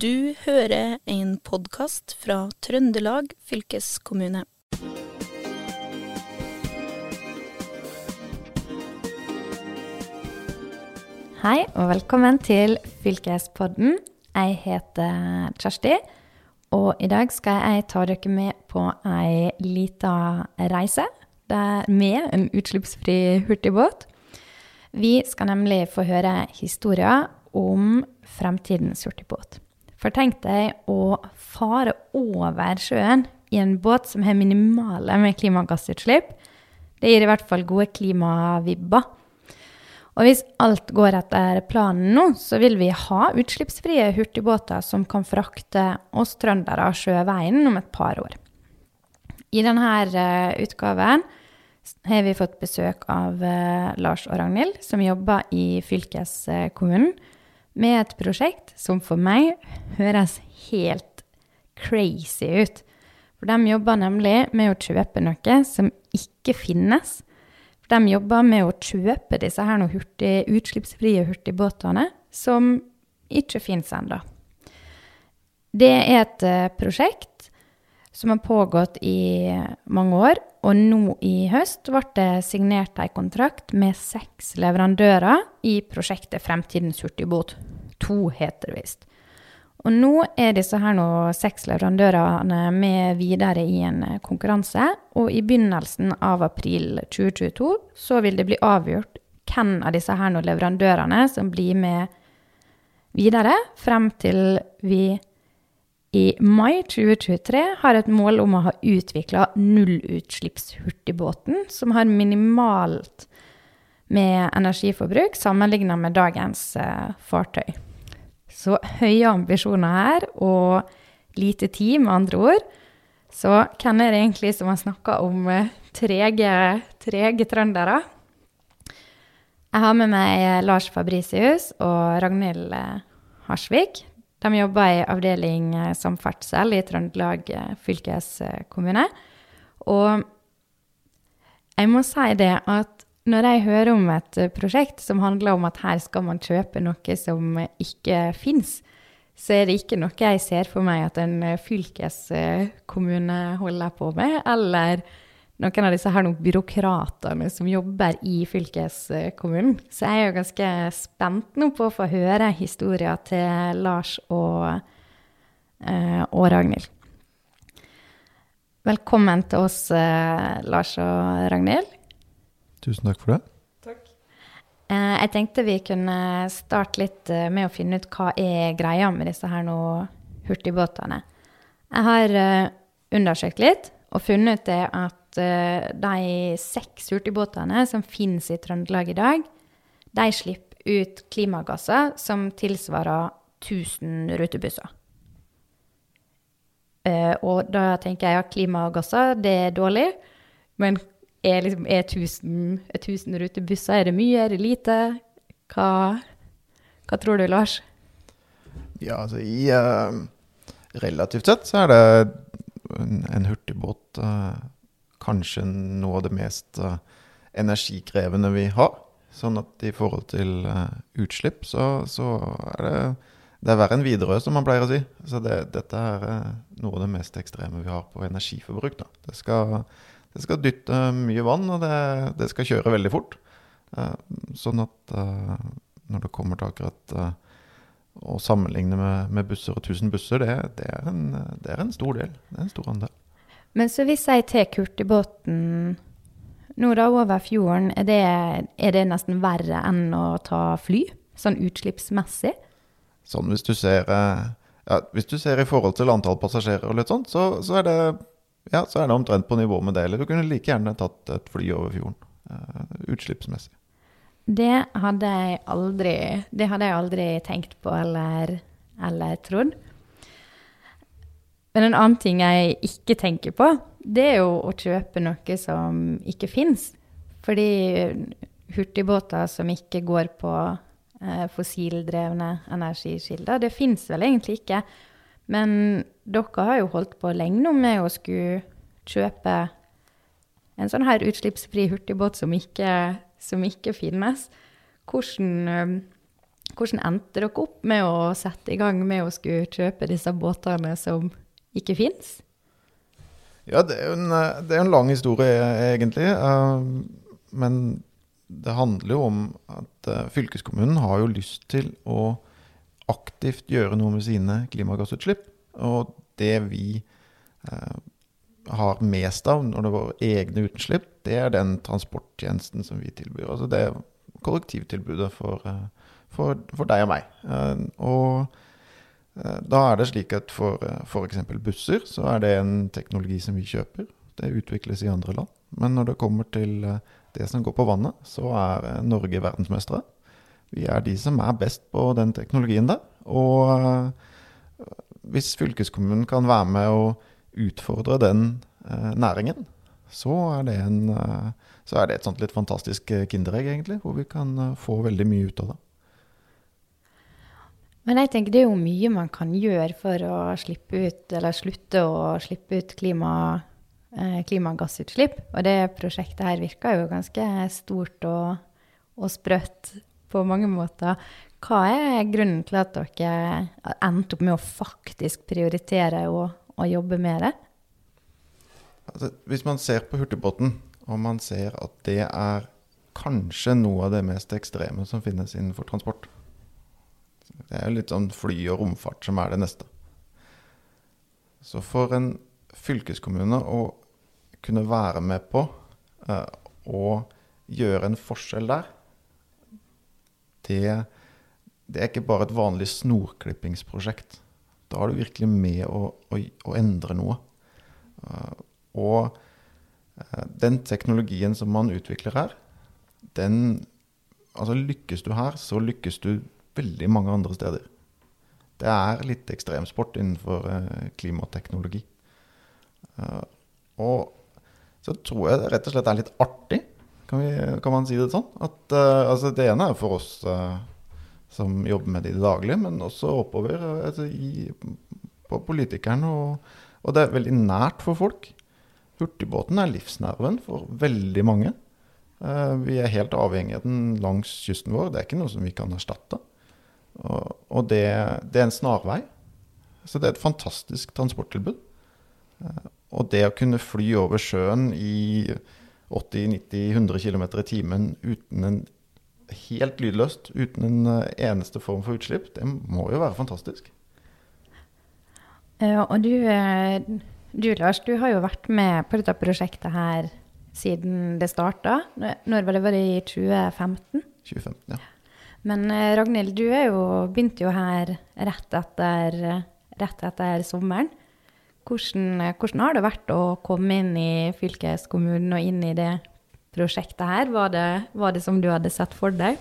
Du hører en podkast fra Trøndelag fylkeskommune. Hei og velkommen til Fylkespodden. Jeg heter Kjersti, og i dag skal jeg ta dere med på ei lita reise med en utslippsfri hurtigbåt. Vi skal nemlig få høre historier om fremtidens hurtigbåt. For tenk deg å fare over sjøen i en båt som har minimale med klimagassutslipp. Det gir i hvert fall gode klimavibber. Og hvis alt går etter planen nå, så vil vi ha utslippsfrie hurtigbåter som kan frakte oss trøndere sjøveien om et par år. I denne eh, utgaven har vi fått besøk av uh, Lars og Ragnhild, som jobber i fylkeskommunen med et prosjekt som for meg høres helt crazy ut. For de jobber nemlig med å kjøpe noe som ikke finnes. De jobber med å kjøpe disse her hurtig, utslippsfrie hurtigbåtene som ikke finnes ennå. Det er et uh, prosjekt som har pågått i mange år, og nå i høst ble det signert en kontrakt med seks leverandører i prosjektet Fremtidens hurtigbåt. To heter det visst. Og nå er disse her nå seks leverandørene med videre i en konkurranse. Og i begynnelsen av april 2022 så vil det bli avgjort hvem av disse her nå leverandørene som blir med videre, frem til vi i mai 2023 har et mål om å ha utvikla nullutslippshurtigbåten, som har minimalt med energiforbruk sammenligna med dagens uh, fartøy. Så høye ambisjoner her, og lite tid, med andre ord. Så hvem er det egentlig som har snakka om uh, trege, trege trøndere? Jeg har med meg Lars Fabricius og Ragnhild Harsvik. De jobber i avdeling eh, samferdsel i Trøndelag eh, fylkeskommune. Og jeg må si det at når jeg hører om et eh, prosjekt som handler om at her skal man kjøpe noe som ikke fins, så er det ikke noe jeg ser for meg at en fylkeskommune holder på med, eller noen av disse her byråkratene som jobber i fylkeskommunen. Så jeg er jo ganske spent nå på å få høre historien til Lars og, uh, og Ragnhild. Velkommen til oss, Lars og Ragnhild. Tusen takk for det. Takk. Uh, jeg tenkte vi kunne starte litt med å finne ut hva er greia med disse her nå hurtigbåtene. Jeg har undersøkt litt og funnet ut at de seks hurtigbåtene som finnes i Trøndelag i dag, de slipper ut klimagasser som tilsvarer 1000 rutebusser. Og da tenker jeg at klimagasser, det er dårlig. Men er, liksom, er 1000, 1000 rutebusser, er det mye, er det lite? Hva, hva tror du, Lars? Ja, altså i uh, Relativt sett så er det en, en hurtigbåt uh, kanskje noe av det mest uh, energikrevende vi har. Sånn at i forhold til utslipp, så, så, er det det er verre enn Widerøe, som man pleier å si. Så det, dette er noe av det mest ekstreme vi har på energiforbruk. Da. Det, skal, det skal dytte mye vann, og det, det skal kjøre veldig fort. sånn at når det kommer til akkurat å sammenligne med, med, busser og 1000 busser, det, det, er en, det, er en, stor del. Det er en stor andel. Men så hvis jeg tar hurtigbåten nå da over fjorden, er det, er det, nesten verre enn å ta fly? Sånn utslippsmessig? Sånn hvis du ser, eh, ja, hvis du ser i forhold til antall passasjerer og litt sånt, så, så, er det, ja, så, er det, omtrent på nivå med det. Eller du kunne like gjerne tatt et fly over fjorden. Uh, utslippsmessig. Det hadde jeg aldri, hadde jeg aldri tenkt på eller, eller trodd. Men en annen ting jeg ikke tenker på, det er jo å kjøpe noe som ikke fins. Fordi hurtigbåter som ikke går på eh, fossildrevne energikilder, det fins vel egentlig ikke. Men dere har jo holdt på lenge nå med å skulle kjøpe en sånn her utslippsfri hurtigbåt som ikke, som ikke finnes. Hvordan, hvordan endte dere opp med å sette i gang med å skulle kjøpe disse båtene som ikke fins? Ja, det er en, eh, det er en lang historie, egentlig. Men det handler jo om at uh, fylkeskommunen har jo lyst til å aktivt gjøre noe med sine klimagassutslipp. Og det vi eh, har mest av når det er våre egne utslipp, det er den transporttjenesten som vi tilbyr. Altså det er kollektivtilbudet for, for, for deg og meg. Og Eh, da er det slik at for eh, f.eks. busser, så er det en teknologi som vi kjøper. Det utvikles i andre land. Men når det kommer til eh, det som går på vannet, så er Norge verdensmestere. Vi er de som er best på den teknologien der. Og hvis fylkeskommunen kan være med å utfordre den næringen, så er det, en, så er det et sånt litt fantastisk kinderegg, egentlig. Hvor vi kan få veldig mye ut av det. Men jeg tenker det er jo mye man kan gjøre for å slippe ut, eller slutte å slippe ut klima, eh, klimagassutslipp. Og det prosjektet her virker jo ganske stort og, og sprøtt på mange måter. Hva er grunnen til at dere endte opp med å faktisk prioritere å, å jobbe med det? Altså, hvis man ser på hurtigbåten, og man ser at det er kanskje noe av det mest ekstreme som finnes innenfor transport, det er jo litt sånn fly og romfart som er det neste. Så for en fylkeskommune å kunne være med på uh, å gjøre en forskjell der, det, det, er ikke bare et vanlig snorklippingsprosjekt. Da er du virkelig med å, å, å endre noe. Uh, og uh, den teknologien som man utvikler her, den Altså lykkes du her, så lykkes du veldig mange andre steder. Det er litt ekstremsport innenfor eh, klimateknologi. Og så tror jeg det rett og slett er litt artig, kan, vi, kan man si det sånn. At, uh, altså det ene er for oss uh, som jobber med det i det daglige, men også oppover altså i, på politikerne. Og, og, det er veldig nært for folk. Hurtigbåten er livsnerven for veldig mange. vi er helt avhengig av den langs kysten vår. Det er ikke noe som vi kan erstatte. Og, og det, det, er en snarvei. Så det er et fantastisk transporttilbud. Eh, og det å kunne fly over sjøen i 80-90-100 km i timen uten en helt lydløst, uten en eh, eneste form for utslipp, det må jo være fantastisk. Og du, eh, du, Lars, du har jo vært med på dette prosjektet her siden det starta. Når var det? Var det i 2015? 2015, ja. Men eh, Ragnhild, du er jo, begynte jo her rett etter, rett etter sommeren. Hvordan, hvordan, har det vært å komme inn i fylkeskommunen og inn i det prosjektet her? Var det, var det som du hadde sett for deg?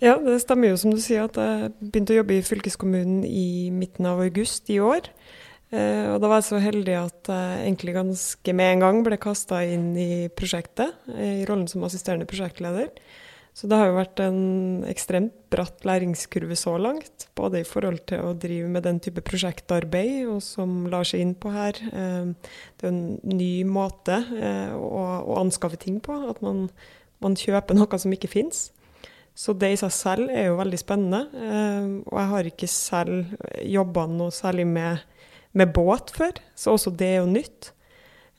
Ja, det stemmer jo som du sier at jeg begynte å jobbe i fylkeskommunen i midten av august i år. Eh, og da var jeg så heldig at jeg egentlig ganske med en gang ble kasta inn i prosjektet, eh, i rollen som assisterende prosjektleder. Så det har jo vært en ekstremt bratt læringskurve så langt. Både i forhold til å drive med den type prosjektarbeid, og som lar seg inn på her. Eh, det er en ny måte eh, å, anskaffe ting på. At man, man kjøper noe som ikke fins. Så det i seg selv er jo veldig spennende. Eh, og jeg har ikke selv jobba noe særlig med, med båt før, så også det er jo nytt.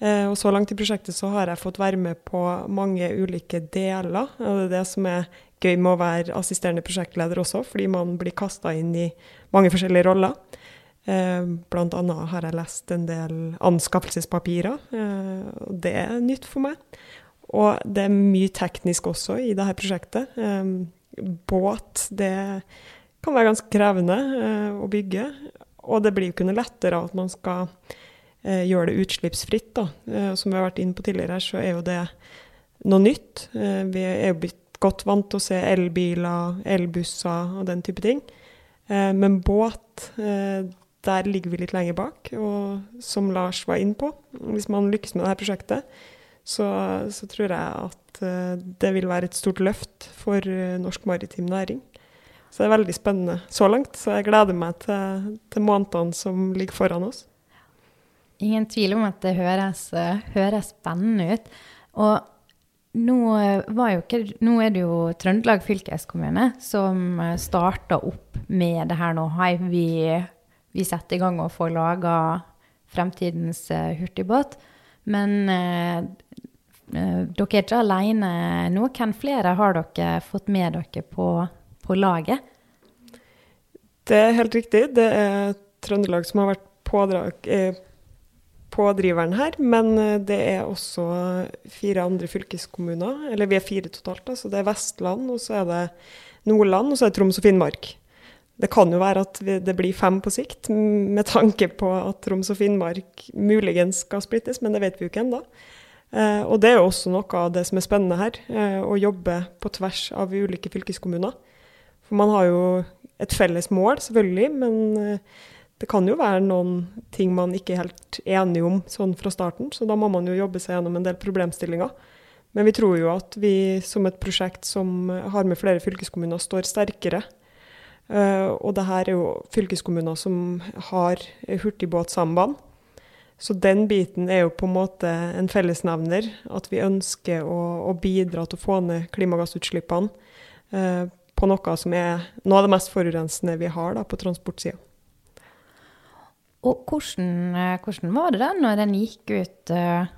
Eh, og så langt i prosjektet så har jeg fått være med på mange ulike deler. Og det er det som er gøy med å være assisterende prosjektleder også, fordi man blir kasta inn i mange forskjellige roller. Eh, blant annet har jeg lest en del anskaffelsespapirer, eh, og det er nytt for meg. Og det er mye teknisk også i dette prosjektet. Båt, det kan være ganske krevende å bygge. Og det blir jo ikke noe lettere at man skal gjøre det utslippsfritt. Da. Eh, som vi har vært inne på tidligere, så er jo det noe nytt. Eh, vi er jo blitt godt vant til å se elbiler, elbusser og den type ting. Eh, men båt, eh, der ligger vi litt lenger bak. Og som Lars var inne på, hvis man lykkes med dette prosjektet, så, så tror jeg at eh, det vil være et stort løft for norsk maritim næring. Så det er veldig spennende så langt. Så jeg gleder meg til, til månedene som ligger foran oss. Ingen tvil om at det høres, høres spennende ut. Og nå, jo ikke, nå er det jo Trøndelag fylkeskommune som starta opp med det her nå. Hei, vi, vi setter i gang og får laga fremtidens hurtigbåt. Men eh, dere er ikke alene nå. Hvem flere har dere fått med dere på, på laget? Det er helt riktig. Det er Trøndelag som har vært pådrag, eh, pådriveren her. Men eh, det er også fire andre fylkeskommuner. Eller vi er fire totalt. Da. Så det er Vestland, og så er det Nordland, og så er det Troms og Finnmark. Det kan jo være at det blir fem på sikt, med tanke på at Troms og Finnmark muligens skal splittes, men det vet vi jo ikke ennå. Eh, og det er jo også noe av det som er spennende her, eh, å jobbe på tvers av ulike fylkeskommuner. For man har jo et felles mål, selvfølgelig, men det kan jo være noen ting man ikke er helt enige om sånn fra starten, så da må man jo jobbe seg gjennom en del problemstillinger. Men vi tror jo at vi som et prosjekt som har med flere fylkeskommuner, står sterkere. Uh, og det her er jo fylkeskommuner som har hurtigbåtsamband. Så den biten er jo på en måte en fellesnevner. At vi ønsker å, å bidra til å få ned klimagassutslippene uh, på noe som er noe av det mest forurensende vi har da, på transportsida. Og hvordan, eh, hvordan, var det da når en gikk ut uh,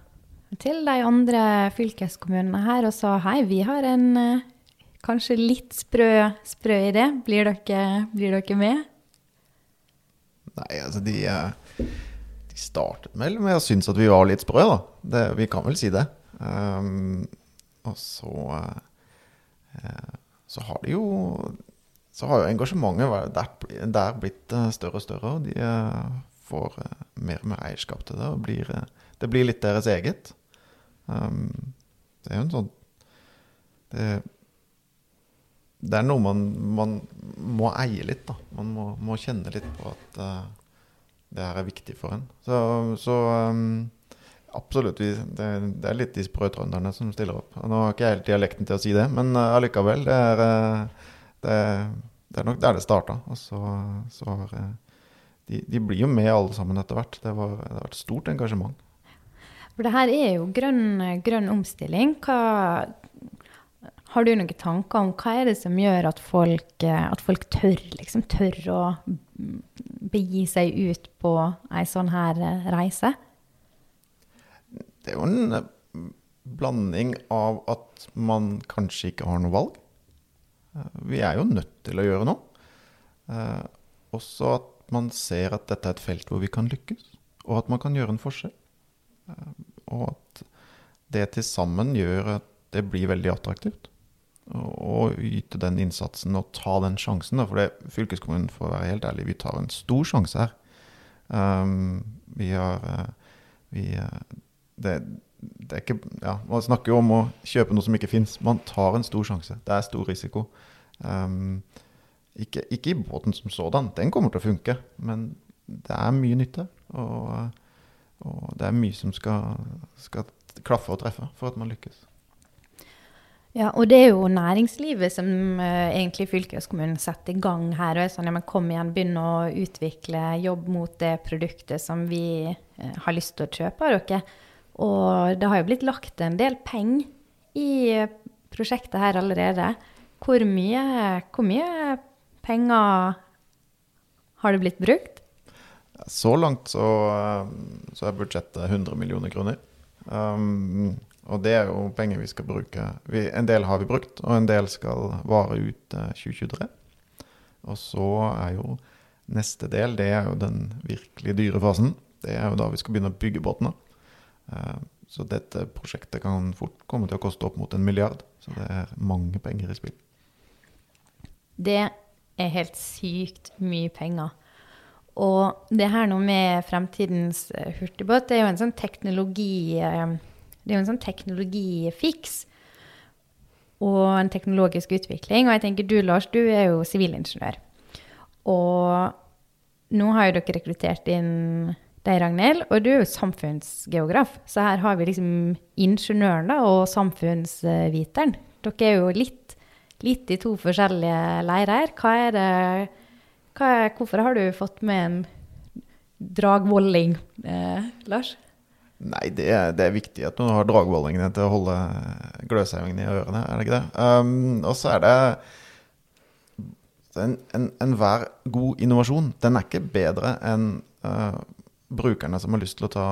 til de andre fylkeskommunene her og sa hei, vi har en uh, kanskje litt sprø, sprø idé, blir dere, blir dere med? Nei, altså de, de startet med, med å synes at vi var litt sprø, da. Det, vi kan vel si det. Um, og så så har de jo så har jo engasjementet der, der blitt eh, større og større. og De eh, får eh, mer og mer eierskap til det. og blir, Det blir litt deres eget. Um, det er jo en sånn det, det er noe man, man, må eie litt, da. Man må, må kjenne litt på at uh, det her er viktig for en. Så, så um, Absolutt. Det, det, er litt de sprø trønderne som stiller opp. Nå har ikke jeg helt dialekten til å si det, men allikevel. Det er, uh, det, det er, nok der det starta. Og så, så har uh, de, de, blir jo med alle sammen etter hvert. Det, var, det har vært stort engasjement. For det her er jo grønn, grønn omstilling. Hva, har du noen tanker om hva er det som gjør at folk, at folk tør, liksom, tør å begi seg ut på ei sånn her reise? det er jo en eh, blanding av at man kanskje ikke har noe valg. Eh, vi er jo nødt til å gjøre noe. Eh, også at man ser at dette er et felt hvor vi kan lykkes, og at man kan gjøre en forskjell. Og at det til sammen gjør at det blir veldig attraktivt å yte den innsatsen og ta den sjansen. For det, fylkeskommunen, for å være helt ærlig, vi tar en stor sjanse her. Um, vi har vi, det, det, er ikke ja, Man snakker jo om å kjøpe noe som ikke fins. Man tar en stor sjanse. Det er stor risiko. Um, ikke, ikke, i båten som sådan. Den kommer til å funke. Men det er mye nytte. Og, og det er mye som skal, skal klaffe og treffe for at man lykkes. Ja, og det er jo næringslivet som uh, egentlig fylkeskommunen setter i gang her. og er sånn, ja, men Kom igjen, begynn å utvikle jobb mot det produktet som vi uh, har lyst til å kjøpe av dere. Og det har jo blitt lagt en del penger i prosjektet her allerede. Hvor mye, hvor mye penger har det blitt brukt? Så langt så, så er budsjettet 100 millioner kroner. Um, og det er jo penger vi skal bruke. Vi, en del har vi brukt, og en del skal vare ut 2023. Og så er jo neste del, det er jo den virkelig dyre fasen. Det er jo da vi skal begynne å bygge båtene. Eh, så dette prosjektet kan fort komme til å koste opp mot en milliard. Så det er mange penger i spill. Det er helt sykt mye penger. Og det her nå med fremtidens eh, hurtigbåt, det er jo en sånn teknologi eh, Det er jo en sånn teknologifiks og en teknologisk utvikling. Og jeg tenker du, Lars, du er jo sivilingeniør. Og nå har jo dere rekruttert inn deg, Ragnhild. Og du er jo samfunnsgeograf, så her har vi liksom ingeniøren da, og samfunnsviteren. Dere er jo litt, litt i to forskjellige leirer. Hva er det, hva er, hvorfor har du fått med en dragvolling, eh, Lars? Nei, det er, det er viktig at noen har dragvollingene til å holde gløshaugen i ørene, er det ikke det? Um, og så er det Enhver en, en god innovasjon den er ikke bedre enn uh, brukerne som har lyst til å ta,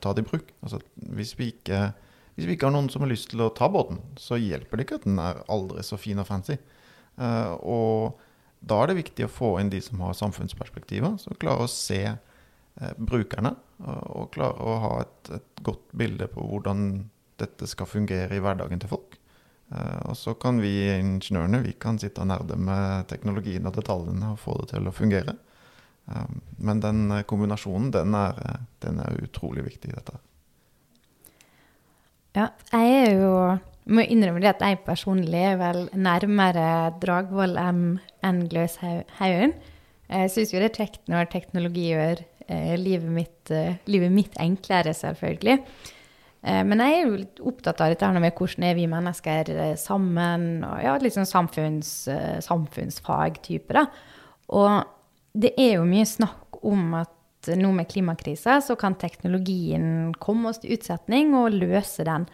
ta det i bruk. Altså, hvis, vi ikke, hvis, vi ikke, har noen som har lyst til å ta båten, så hjelper det ikke at den er aldri så fin og fancy. Uh, og da er det viktig å få inn de som har samfunnsperspektiver, som klarer å se uh, brukerne, og, klarer å ha et, et godt bilde på hvordan dette skal fungere i hverdagen til folk. Uh, og så kan vi ingeniørene vi kan sitte og nerde med teknologien og detaljene og få det til å fungere. Men den kombinasjonen, den er, den er, utrolig viktig i dette. Ja, jeg er jo må innrømme det at jeg personlig er vel nærmere Dragvoll enn en Gløshaugen. Jeg syns jo det er kjekt når teknologi gjør eh, livet, mitt, eh, livet mitt enklere, selvfølgelig. Eh, men jeg er jo litt opptatt av dette med hvordan er vi mennesker sammen, og ja, litt sånn samfunns, samfunnsfag-type, da. Og det er jo mye snakk om at nå med klimakrisa så kan teknologien komme oss til utsetning og løse den.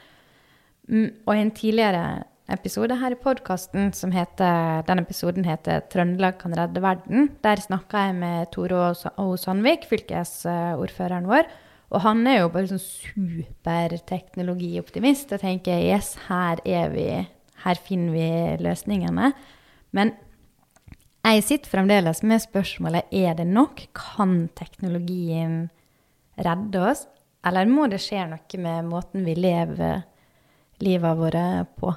Mm, og i en tidligere episode her i podkasten som heter Den episoden heter 'Trøndelag kan redde verden'. Der snakka jeg med Tore O. Sandvik, fylkesordføreren vår. Og han er jo bare sånn superteknologioptimist Jeg tenker yes, her er vi, her finner vi løsningene. Men jeg sitter fremdeles med spørsmålet er det nok. Kan teknologien redde oss? Eller må det skje noe med måten vi lever livet våre på?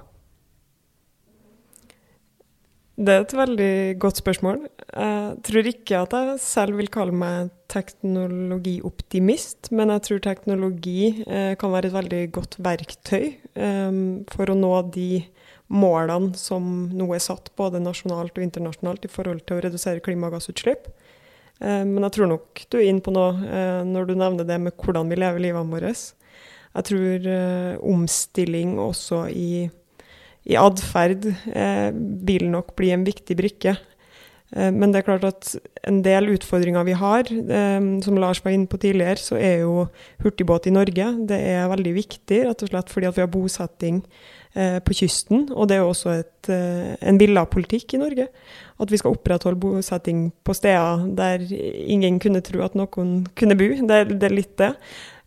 Det er et veldig godt spørsmål. Jeg tror ikke at jeg selv vil kalle meg teknologioptimist, men jeg tror teknologi eh, kan være et veldig godt verktøy eh, for å nå de målene som nå er satt, både nasjonalt og internasjonalt, i forhold til å redusere klimagassutslipp. Eh, men jeg tror nok du er inne på noe når du nevner det med hvordan vi lever livet vårt. Jeg tror omstilling også i i atferd eh, vil nok bli en viktig brikke. Eh, men det er klart at en del utfordringer vi har, eh, som Lars var inne på tidligere, så er jo hurtigbåt i Norge det er veldig viktig, rett og slett fordi at vi har bosetting eh, på kysten. Og det er jo også et, eh, en villa politikk i Norge. At vi skal opprettholde bosetting på steder der ingen kunne tro at noen kunne bo. Det, det er litt det.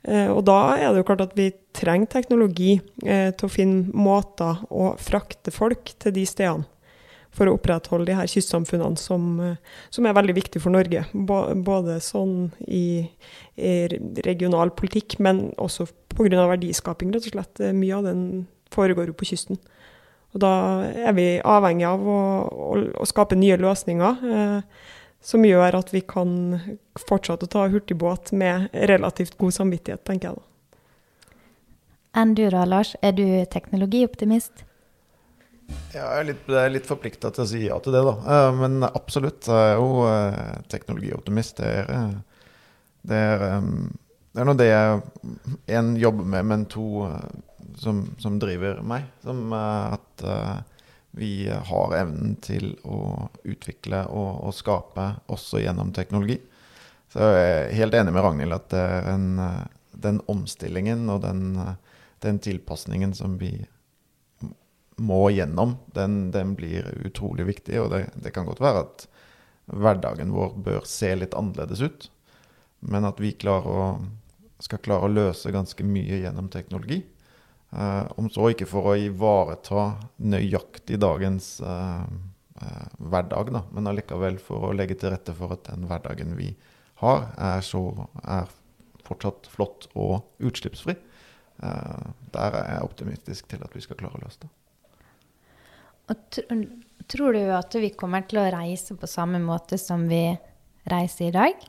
Eh, og da er det jo klart at vi trenger teknologi eh, til å finne måter å frakte folk til de stedene. For å opprettholde de her kystsamfunnene som, eh, som er veldig viktige for Norge. Både sånn i, i regional politikk, men også pga. verdiskaping, rett og slett. Mye av den foregår jo på kysten. Og da er vi avhengig av å, å, å skape nye løsninger. Eh, som gjør at vi kan fortsette å ta hurtigbåt med relativt god samvittighet, tenker jeg da. Enn du da, Lars? Er du teknologioptimist? Ja, jeg er litt, litt forplikta til å si ja til det, da. Eh, men absolutt. Jeg er jo eh, teknologioptimist. Det er, eh, det er, det er nå det jeg én jobber med, men to som, som driver meg. Som at vi har evnen til å utvikle og, og, skape også gjennom teknologi. Så jeg er helt enig med Ragnhild at en, den omstillingen og den, den tilpasningen som vi må gjennom, den, den blir utrolig viktig. Og det, det, kan godt være at hverdagen vår bør se litt annerledes ut. Men at vi å, skal klare å løse ganske mye gjennom teknologi. Uh, om så ikke for å ivareta nøyaktig dagens uh, uh, hverdag, da, men allikevel for å legge til rette for at den hverdagen vi har, er, så, er fortsatt flott og utslippsfri. der er jeg optimistisk til at vi skal klare å løse det. Og tror du at vi kommer til å reise på samme måte som vi reiser i dag?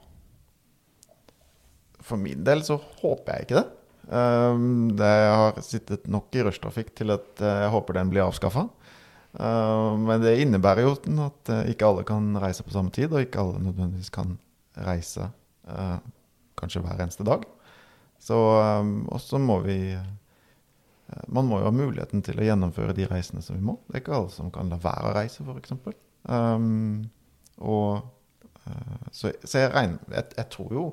For min del så håper jeg ikke det. Um, det har sittet nok i rushtrafikk til at eh, jeg håper den blir avskaffa. Uh, men det innebærer jo at uh, ikke alle kan reise på samme tid, og ikke alle nødvendigvis kan reise uh, kanskje hver eneste dag. Så um, også må vi Man må jo ha muligheten til å gjennomføre de reisene som vi må. Det er ikke alle som kan la være å reise, f.eks. Um, og så, så jeg, regner, jeg, jeg tror jo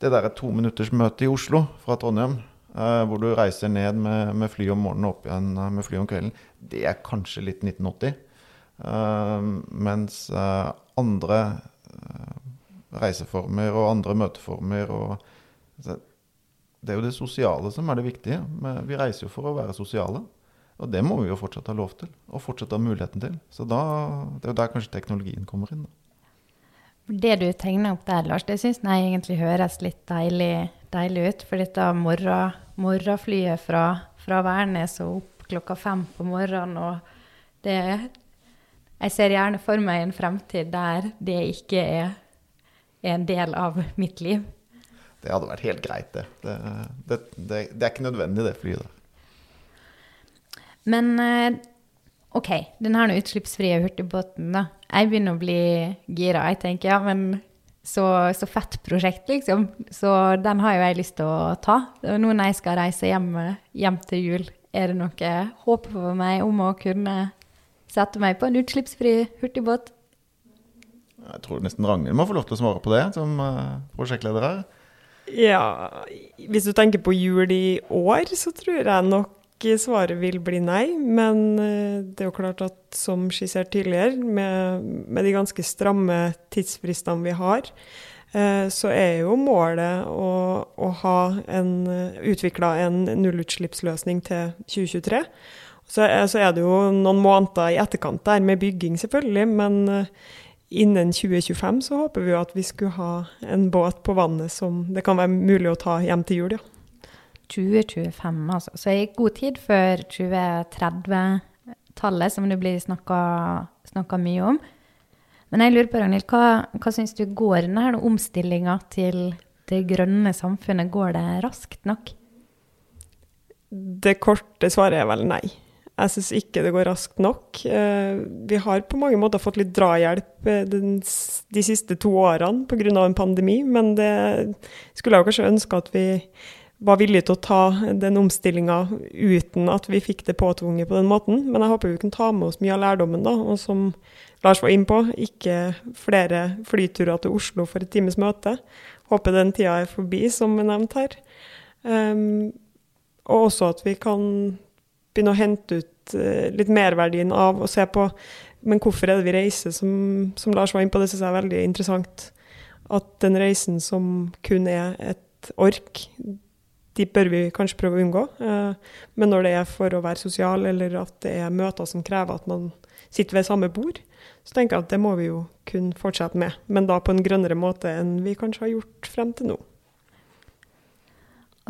det der to minutters møte i Oslo fra Trondheim, eh, hvor du reiser ned med, med fly om morgenen og opp igjen eh, med fly om kvelden, det er kanskje litt 1980. Eh, mens eh, andre eh, reiseformer og andre møteformer og altså, Det er jo det sosiale som er det viktige. Vi reiser jo for å være sosiale. Og det må vi jo fortsatt ha lov til, og fortsatt ha muligheten til. Så da, det er jo der kanskje teknologien kommer inn. da. Det du tegner opp der, Lars, det syns jeg egentlig høres litt deilig, deilig ut. For dette morgen, morgenflyet fra, fra Værnes og opp klokka fem på morgenen, og det Jeg ser gjerne for meg en fremtid der det ikke er, er en del av mitt liv. Det hadde vært helt greit, det. Det, det, det, det er ikke nødvendig, det flyet. Men eh, OK, den her utslippsfrie hurtigbåten, da. Jeg begynner å bli gira. Jeg tenker ja, men så, så fett prosjekt, liksom. Så den har jo jeg lyst til å ta. Nå når jeg skal reise hjem, hjem til jul, er det noe håp for meg om å kunne sette meg på en utslippsfri hurtigbåt? Jeg tror nesten Ragnhild må få lov til å svare på det, som uh, prosjektleder her. Ja, hvis du tenker på jul i år, så tror jeg nok svaret vil bli nei. Men eh, det er jo klart at som skissert tidligere, med, med de ganske stramme tidsfristene vi har, eh, så er jo målet å, å ha en, utvikla en nullutslippsløsning til 2023. Så, så, er det jo noen måneder i etterkant der med bygging, selvfølgelig. Men innen 2025 så håper vi jo at vi skulle ha en båt på vannet som det kan være mulig å ta hjem til jul, ja. 2025, altså. Så i god tid før 2030-tallet, som det blir snakka mye om. Men jeg lurer på, Ragnhild, hva, hva syns du går denne omstillinga til det grønne samfunnet? Går det raskt nok? Det korte svaret er vel nei. Jeg syns ikke det går raskt nok. Eh, vi har på mange måter fått litt drahjelp eh, de siste to årene pga. en pandemi, men det skulle jeg kanskje ønske at vi var villige til å ta den omstillinga uten at vi fikk det påtvunget på den måten. Men jeg håper vi kan ta med oss mye av lærdommen, da. Og som Lars var inne på, ikke flere flyturer til Oslo for et times møte. Håper den tida er forbi, som er nevnt her. Um, og også at vi kan begynne å hente ut uh, litt merverdien av å se på men hvorfor er det vi reiser, som, som Lars var inne på. Det syns jeg er veldig interessant. At den reisen som kun er et ork, de bør vi kanskje prøve å unngå. Eh, men når det er for å være sosial, eller at det er møter som krever at man sitter ved samme bord, så tenker jeg at det må vi jo kunne fortsette med. Men da på en grønnere måte enn vi kanskje har gjort frem til nå.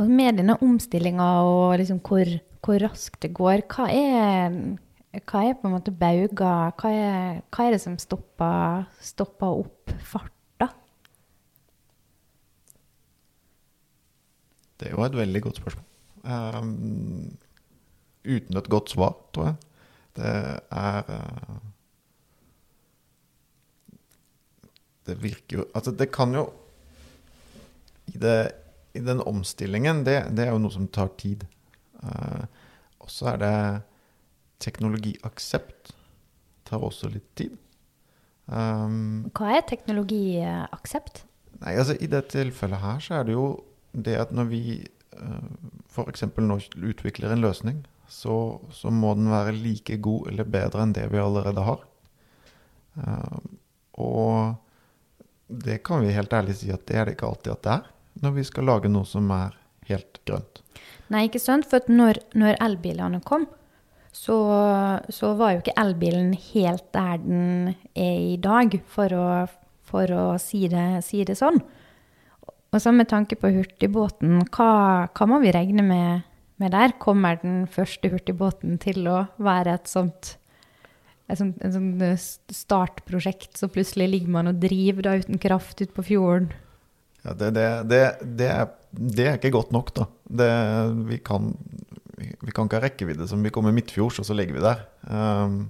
Og med denne omstillinga og liksom hvor, hvor, raskt det går, hva er, hva er på en måte bauger? Hva hva er det som stopper, stopper opp fart? Det er jo et veldig godt spørsmål. Um, uten et godt svar, tror jeg. Det er uh, Det virker jo Altså, det kan jo I, det, i den omstillingen, det, det, er jo noe som tar tid. Uh, og så er det teknologiaksept. Tar også litt tid. Um, Hva er teknologiaksept? Nei, altså I det tilfellet her så er det jo det at når vi uh, f.eks. nå utvikler en løsning, så, så, må den være like god eller bedre enn det vi allerede har. Uh, og det kan vi helt ærlig si at det er det ikke alltid at det er, når vi skal lage noe som er helt grønt. Nei, ikke sant. For når, når elbilene kom, så, så, var jo ikke elbilen helt der den er i dag, for å, for å si, det, si det sånn. Og så med tanke på hurtigbåten, hva, hva må vi regne med, med, der? Kommer den første hurtigbåten til å være et sånt et sånt, et sånt eh, startprosjekt, så plutselig ligger man og driver da uten kraft ute på fjorden? Ja, det, det, det, er, det er ikke godt nok, da. vi, kan, vi kan ikke ha rekkevidde som vi kommer midtfjords, og så ligger vi der. Um,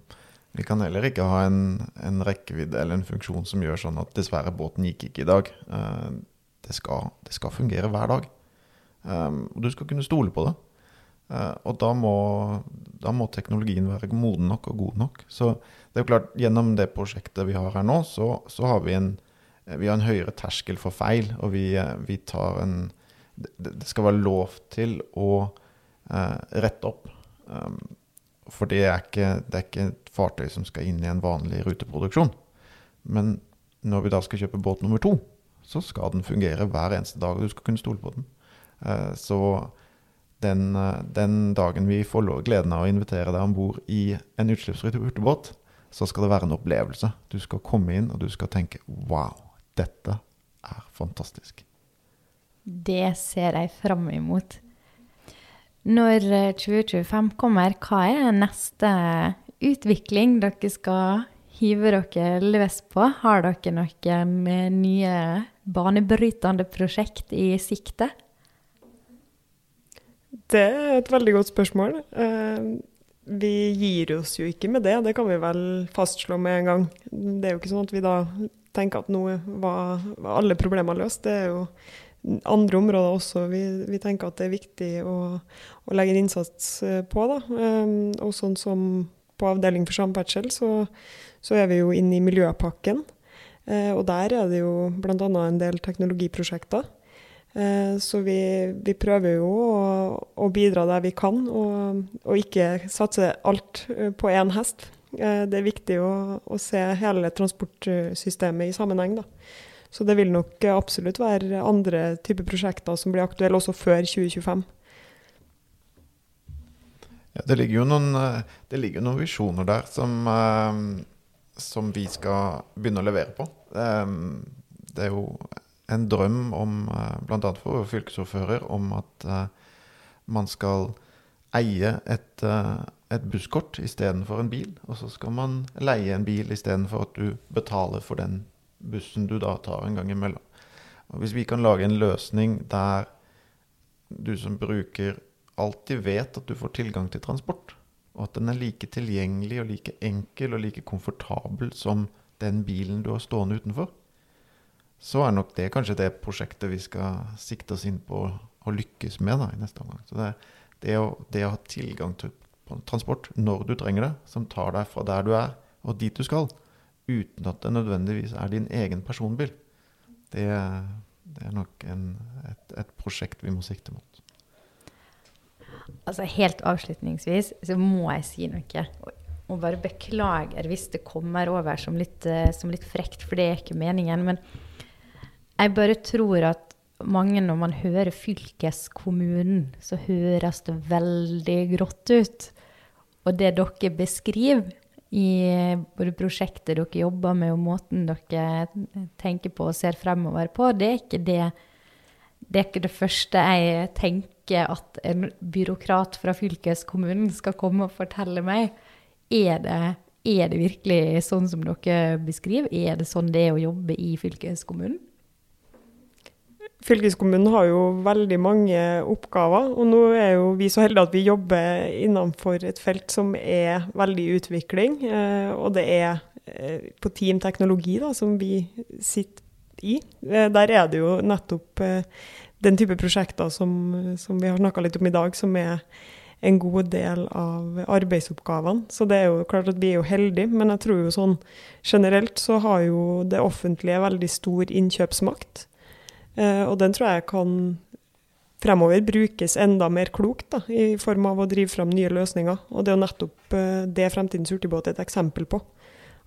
vi kan heller ikke ha en, en, rekkevidde eller en funksjon som gjør sånn at dessverre, båten gikk ikke i dag. Uh, det skal, det skal fungere hver dag. Um, og du skal kunne stole på det. Uh, og da må, da må, teknologien være moden nok og god nok. Så det er jo klart, gjennom det prosjektet vi har her nå, så, så har vi en, vi har en høyere terskel for feil, og vi, eh, vi tar en det, det skal være lov til å uh, rette opp. Um, for det er, ikke, det er ikke et fartøy som skal inn i en vanlig ruteproduksjon. Men når vi da skal kjøpe båt nummer to, så skal den fungere hver eneste dag, og du skal kunne stole på den. Eh, så den, eh, den, dagen vi får gleden av å invitere deg om bord i en utslippsfri hurtigbåt, så skal det være en opplevelse. Du skal komme inn, og du skal tenke wow, dette er fantastisk. Det ser jeg fram imot. Når 2025 eh, kommer, hva er neste utvikling dere skal hive dere løs på? Har dere noen nye banebrytende prosjekt i sikte? Det er et veldig godt spørsmål. Eh, vi gir oss jo ikke med det, det kan vi vel fastslå med en gang. Det er jo ikke sånn at vi da tenker at nå var alle problemer løst. Det er jo andre områder også vi, vi tenker at det er viktig å, å legge en innsats eh, på. Da. Eh, og sånn som på avdeling for samferdsel, så, så, er vi jo inne i Miljøpakken. Og der er det jo bl.a. en del teknologiprosjekter. Eh, så vi, vi, prøver jo å, å, bidra der vi kan, og, og ikke satse alt eh, på én hest. Eh, det er viktig å, å, se hele transportsystemet i sammenheng. Da. Så det vil nok absolutt være andre typer prosjekter som blir aktuelle også før 2025. Ja, det ligger jo noen, noen visjoner der som, som, vi skal begynne å levere på. Det er jo en drøm om, eh, bl.a. for fylkesordfører, om at uh, man skal eie et, uh, et busskort istedenfor en bil. Og så skal man leie en bil istedenfor at du betaler for den bussen du da tar en gang imellom. Og hvis vi kan lage en løsning der du som bruker alltid vet at du får tilgang til transport, og at den er like tilgjengelig og like enkel og like komfortabel som den bilen du har stående utenfor, så er nok det kanskje det prosjektet vi skal sikte oss inn på å lykkes med da, i neste omgang. Så det, det, å, det å ha tilgang til transport når du trenger det, som tar deg fra der du er og dit du skal, uten at det nødvendigvis er din egen personbil, det, det er nok en, et, et, prosjekt vi må sikte mot. Altså Helt avslutningsvis så må jeg si noe. Og bare beklager hvis det kommer over som litt, eh, som litt frekt, for det er ikke meningen. men jeg bare tror at mange, når man hører fylkeskommunen, så høres det veldig grått ut. Og det dere beskriver i både prosjektet dere jobber med, og måten dere tenker på og ser fremover på, det er ikke det, det, er ikke det første jeg tenker at en byråkrat fra fylkeskommunen skal komme og fortelle meg. Er det, er det virkelig sånn som dere beskriver? Er det sånn det er å jobbe i fylkeskommunen? Fylkeskommunen har jo veldig mange oppgaver, og nå er jo vi så heldige at vi jobber innenfor et felt som er veldig i utvikling. Eh, og det er eh, på Team Teknologi da, som vi sitter i. Eh, der er det jo nettopp den type prosjekter som, som vi har snakka litt om i dag, som er en god del av arbeidsoppgavene. Så det er jo klart at vi er jo heldige, men jeg tror jo sånn generelt så har jo det offentlige veldig stor innkjøpsmakt. Eh, og den tror jeg kan fremover brukes enda mer klokt, da, i form av å drive fram nye løsninger. Og det er jo nettopp eh, det Fremtidens hurtigbåt er et eksempel på.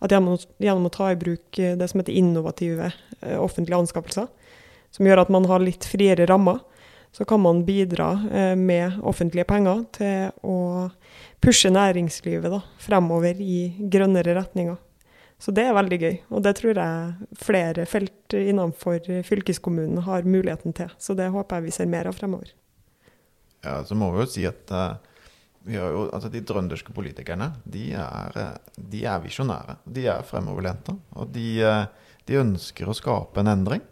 At gjennom, gjennom, å ta i bruk eh, det som heter innovative offentlige anskaffelser, som gjør at man har litt friere rammer, så kan man bidra med offentlige penger til å pushe næringslivet da, fremover i grønnere retninger. Så det er veldig gøy. Og det tror jeg flere felt innenfor fylkeskommunen har muligheten til. Så det håper jeg vi ser mer av fremover. Ja, så må vi jo si at uh, jo, altså de trønderske politikerne de er, uh, de er visjonære. De er fremoverlente. Og de, de, ønsker å skape en endring.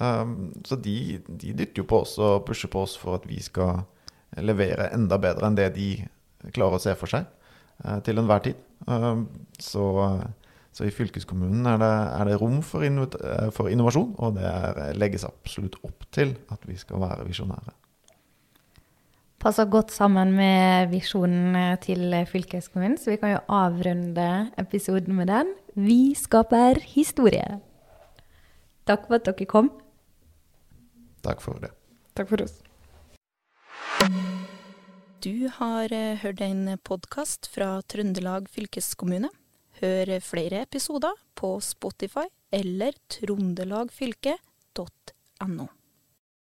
Um, så de, de, dytter jo på oss og pusher på oss for at vi skal levere enda bedre enn det de klarer å se for seg til enhver tid. Um, så så i fylkeskommunen er det, er det rom for, inno, eh, for, innovasjon, og det er, legges absolutt opp til at vi skal være visjonære. Passer godt sammen med visjonen til fylkeskommunen, så vi kan jo avrunde episoden med den. Vi skaper historie. Takk for at dere kom. Takk for det. Takk for oss. Du har eh, hørt en podkast fra Trøndelag fylkeskommune. Hør flere episoder på Spotify eller trondelagfylket.no.